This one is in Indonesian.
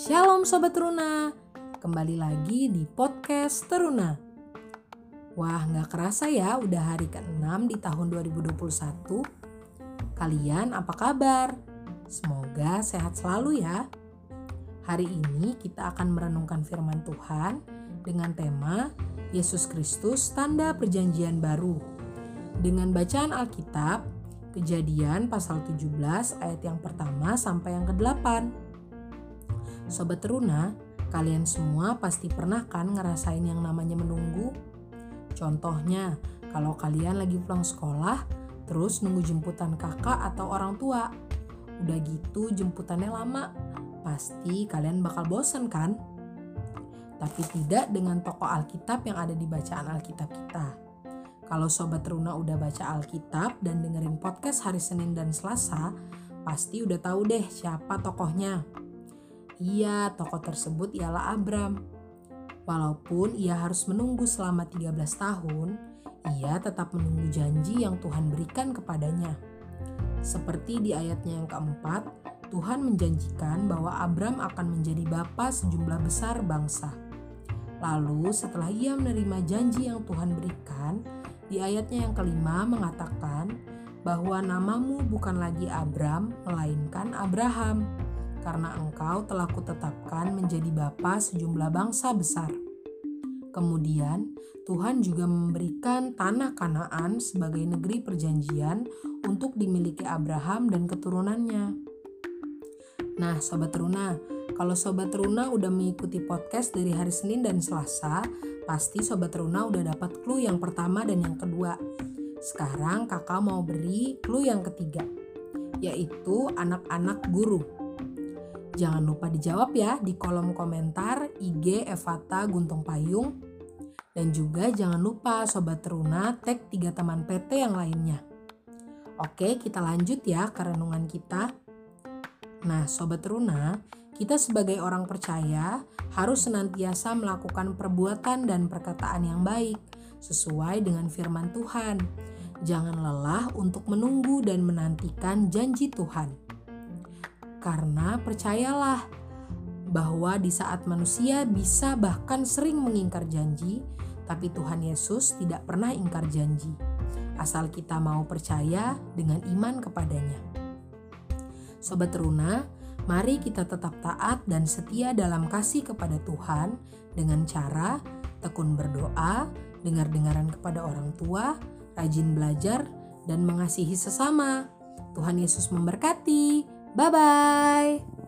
Shalom Sobat Teruna, kembali lagi di podcast Teruna. Wah gak kerasa ya udah hari ke-6 di tahun 2021. Kalian apa kabar? Semoga sehat selalu ya. Hari ini kita akan merenungkan firman Tuhan dengan tema Yesus Kristus tanda perjanjian baru. Dengan bacaan Alkitab, Kejadian pasal 17 ayat yang pertama sampai yang ke-8. Sobat Teruna, kalian semua pasti pernah kan ngerasain yang namanya menunggu? Contohnya, kalau kalian lagi pulang sekolah, terus nunggu jemputan kakak atau orang tua. Udah gitu jemputannya lama, pasti kalian bakal bosen kan? Tapi tidak dengan toko Alkitab yang ada di bacaan Alkitab kita. Kalau Sobat Teruna udah baca Alkitab dan dengerin podcast hari Senin dan Selasa, pasti udah tahu deh siapa tokohnya. Iya, tokoh tersebut ialah Abram. Walaupun ia harus menunggu selama 13 tahun, ia tetap menunggu janji yang Tuhan berikan kepadanya. Seperti di ayatnya yang keempat, Tuhan menjanjikan bahwa Abram akan menjadi bapa sejumlah besar bangsa. Lalu setelah ia menerima janji yang Tuhan berikan, di ayatnya yang kelima mengatakan bahwa namamu bukan lagi Abram, melainkan Abraham karena engkau telah kutetapkan menjadi bapa sejumlah bangsa besar. Kemudian, Tuhan juga memberikan tanah Kanaan sebagai negeri perjanjian untuk dimiliki Abraham dan keturunannya. Nah, sobat teruna, kalau sobat teruna udah mengikuti podcast dari hari Senin dan Selasa, pasti sobat teruna udah dapat clue yang pertama dan yang kedua. Sekarang kakak mau beri clue yang ketiga, yaitu anak-anak guru. Jangan lupa dijawab ya di kolom komentar IG Evata Guntung Payung. Dan juga jangan lupa Sobat Teruna tag tiga teman PT yang lainnya. Oke kita lanjut ya ke renungan kita. Nah Sobat Teruna, kita sebagai orang percaya harus senantiasa melakukan perbuatan dan perkataan yang baik sesuai dengan firman Tuhan. Jangan lelah untuk menunggu dan menantikan janji Tuhan. Karena percayalah bahwa di saat manusia bisa bahkan sering mengingkar janji, tapi Tuhan Yesus tidak pernah ingkar janji. Asal kita mau percaya dengan iman kepadanya. Sobat Teruna, mari kita tetap taat dan setia dalam kasih kepada Tuhan dengan cara tekun berdoa, dengar-dengaran kepada orang tua, rajin belajar, dan mengasihi sesama. Tuhan Yesus memberkati. Bye bye.